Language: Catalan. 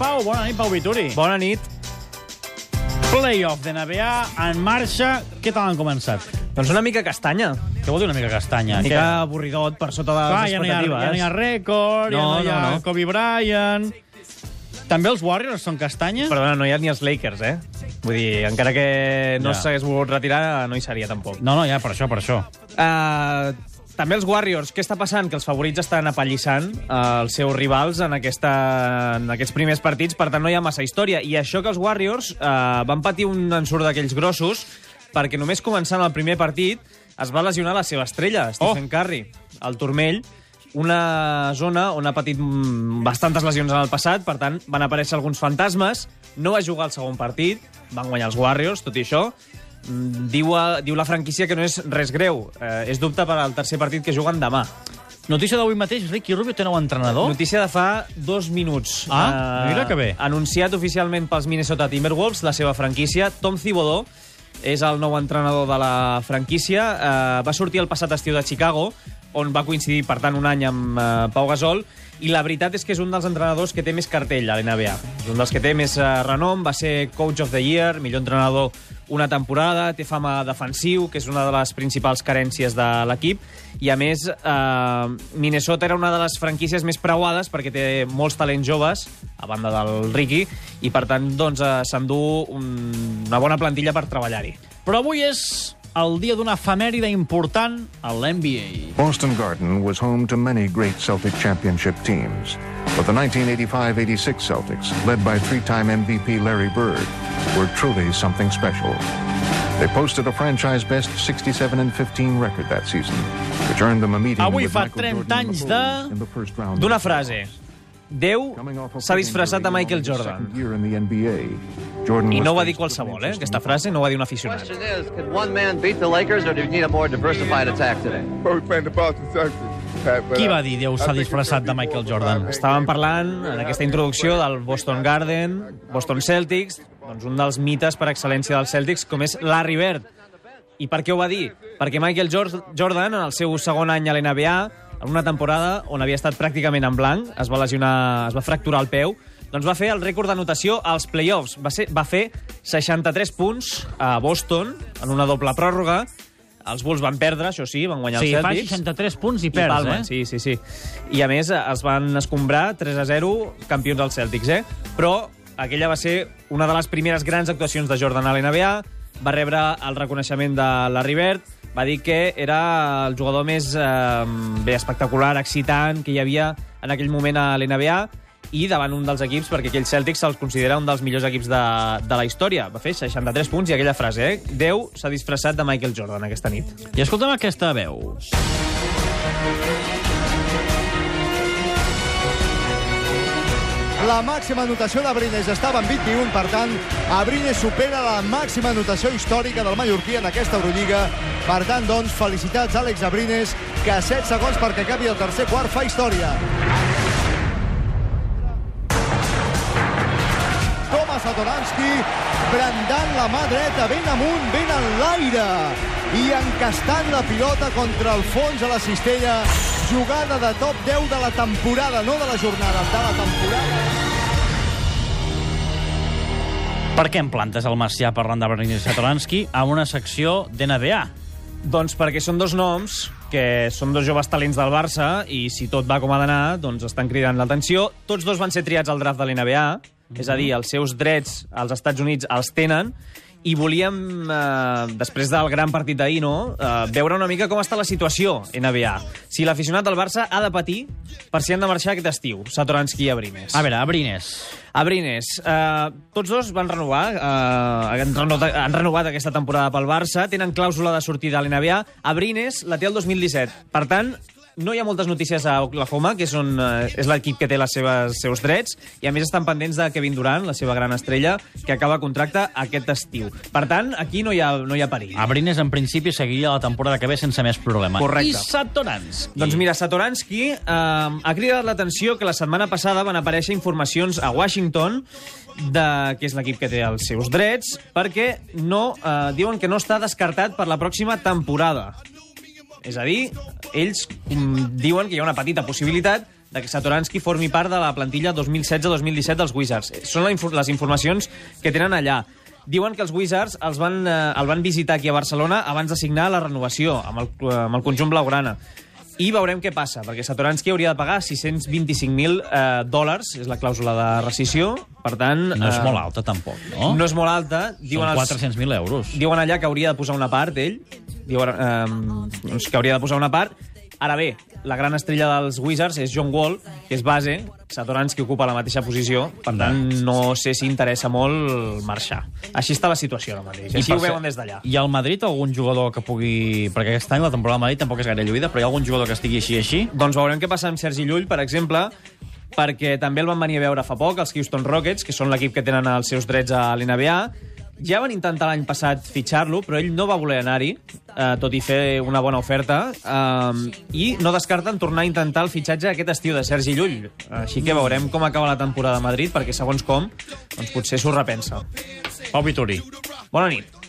Pau. Bona nit, Pau Vituri. Bona nit. Playoff de NBA en marxa. Què tal han començat? Doncs una mica castanya. Què vol dir una mica castanya? Una mica avorridot per sota de Clar, les ja no hi ha, expectatives. ja no hi ha rècord, ja No, no hi ha no, no. Kobe Bryant... També els Warriors són castanya? Perdona, no hi ha ni els Lakers, eh? Vull dir, encara que no Ja. s'hagués volgut retirar, no hi seria tampoc. No, no, ja, per això, per això. Uh, també els Warriors, què està passant? Que els favorits estan apallissant uh, els seus rivals en, aquesta, en aquests primers partits, per tant no hi ha massa història. I això que els Warriors uh, van patir un ensurt d'aquells grossos, perquè només començant el primer partit es va lesionar la seva estrella, Stephen Curry, al turmell, una zona on ha patit mm, bastantes lesions en el passat, per tant, van aparèixer alguns fantasmes, no va jugar el segon partit, van guanyar els Warriors, tot i això, diu, a, diu la franquícia que no és res greu. Eh, és dubte per al tercer partit que juguen demà. Notícia d'avui mateix, Ricky Rubio té nou entrenador? Notícia de fa dos minuts. Ah, mira que bé. Anunciat oficialment pels Minnesota Timberwolves, la seva franquícia, Tom Thibodeau és el nou entrenador de la franquícia. Eh, va sortir el passat estiu de Chicago, on va coincidir, per tant, un any amb eh, Pau Gasol, i la veritat és que és un dels entrenadors que té més cartell a l'NBA. És un dels que té més eh, renom, va ser Coach of the Year, millor entrenador una temporada, té fama defensiu, que és una de les principals carències de l'equip, i a més, eh, Minnesota era una de les franquícies més preuades perquè té molts talents joves, a banda del Ricky, i per tant doncs, eh, s'endú un, una bona plantilla per treballar-hi. Però avui és el dia d'una efemèride important a l'NBA. Boston Garden was home to many great Celtic championship teams. But the 1985-86 Celtics, led by three-time MVP Larry Bird, were truly something special. They posted a franchise-best 67 and 15 record that season, which earned them a meeting Avui with fa Michael 30 Jordan and anys de- Bulls in the first round. D'una frase. Déu s'ha disfressat de Michael Jordan. I no ho va dir qualsevol, eh? Aquesta frase no ho va dir un aficionat. question is, one man beat the Lakers, or do you need a more diversified attack today? Well, we playing the Boston Celtics. But, Qui va dir Déu s'ha disfressat de Michael Jordan? Estàvem parlant en aquesta introducció del Boston Garden, Boston Celtics, doncs un dels mites per excel·lència dels Celtics, com és Larry Bird. I per què ho va dir? Perquè Michael Jor- Jordan, en el seu segon any a l'NBA, en una temporada on havia estat pràcticament en blanc, es va lesionar, es va fracturar el peu, doncs va fer el rècord d'anotació als playoffs. Va, ser, va fer 63 punts a Boston, en una doble pròrroga. Els Bulls van perdre, això sí, van guanyar Sí, els fa Celtics. 63 punts i I perds, palmen, eh? sí, sí, sí. I a més els van escombrar 3 a 0 campions dels Celtics, eh? Però aquella va ser una de les primeres grans actuacions de Jordan a l'NBA, va rebre el reconeixement de Larry Bird, va dir que era el jugador més eh, bé espectacular, excitant que hi havia en aquell moment a l'NBA i davant un dels equips, perquè aquell Celtics se'ls considera un dels millors equips de, de la història. Va fer 63 punts i aquella frase, eh? Déu s'ha disfressat de Michael Jordan aquesta nit. I escolta'm aquesta veu. La màxima anotació d'Abrines estava en 21, per tant, Abrines supera la màxima anotació històrica del mallorquí en aquesta Eurolliga. Per tant, doncs, felicitats a Àlex Abrines, que a 7 segons perquè acabi el tercer quart fa història. Thomas Satoransky, brandant la mà dreta ben amunt, ben en l'aire i encastant la pilota contra el fons a la cistella. Jugada de top 10 de la temporada, no de la jornada, de la temporada. Per què em plantes el Macià parlant de Bernier Satoransky a una secció d'NBA? Doncs perquè són dos noms que són dos joves talents del Barça i si tot va com ha d'anar, doncs estan cridant l'atenció. Tots dos van ser triats al draft de l'NBA, és a dir, els seus drets als Estats Units els tenen, i volíem, eh, després del gran partit d'ahir, no?, eh, veure una mica com està la situació NBA. Si l'aficionat del Barça ha de patir per si han de marxar aquest estiu, Satoransky i Abrines. A veure, Abrines. Abrines, eh, tots dos van renovar, eh, han, renovat, han renovat aquesta temporada pel Barça, tenen clàusula de sortida a l'NBA. Abrines la té el 2017. Per tant, no hi ha moltes notícies a Oklahoma, que és, on, eh, és l'equip que té les seves seus drets, i a més estan pendents de Kevin Durant, la seva gran estrella, que acaba contracte aquest estiu. Per tant, aquí no hi ha, no hi ha perill. Abrines, en principi, seguiria la temporada que ve sense més problema. Correcte. I Satoransky? Doncs mira, Satoransky eh, ha cridat l'atenció que la setmana passada van aparèixer informacions a Washington de, que és l'equip que té els seus drets, perquè no, eh, diuen que no està descartat per la pròxima temporada. És a dir, ells mm, diuen que hi ha una petita possibilitat de que Satoransky formi part de la plantilla 2016-2017 dels Wizards. Són la infor les informacions que tenen allà. Diuen que els Wizards els van, eh, el van visitar aquí a Barcelona abans de signar la renovació amb el, amb el conjunt blaugrana. I veurem què passa, perquè Satoransky hauria de pagar 625.000 eh, dòlars, és la clàusula de rescisió, per tant... No és eh, molt alta, tampoc, no? No és molt alta. Són 400.000 euros. Diuen allà que hauria de posar una part, ell. Diuen eh, doncs que hauria de posar una part. Ara bé, la gran estrella dels Wizards és John Wall, que és base, Satoransky ocupa la mateixa posició, per tant, no sé si interessa molt marxar. Així està la situació ara mateix, així ho veuen des d'allà. Ha al Madrid algun jugador que pugui... Perquè aquest any la temporada del Madrid tampoc és gaire lluïda, però hi ha algun jugador que estigui així així? Doncs veurem què passa amb Sergi Llull, per exemple, perquè també el van venir a veure fa poc, els Houston Rockets, que són l'equip que tenen els seus drets a l'NBA. Ja van intentar l'any passat fitxar-lo, però ell no va voler anar-hi, eh, tot i fer una bona oferta, eh, i no descarten tornar a intentar el fitxatge aquest estiu de Sergi Llull. Així que veurem com acaba la temporada a Madrid, perquè segons com, doncs potser s'ho repensa. Pau Vituri. Bona nit.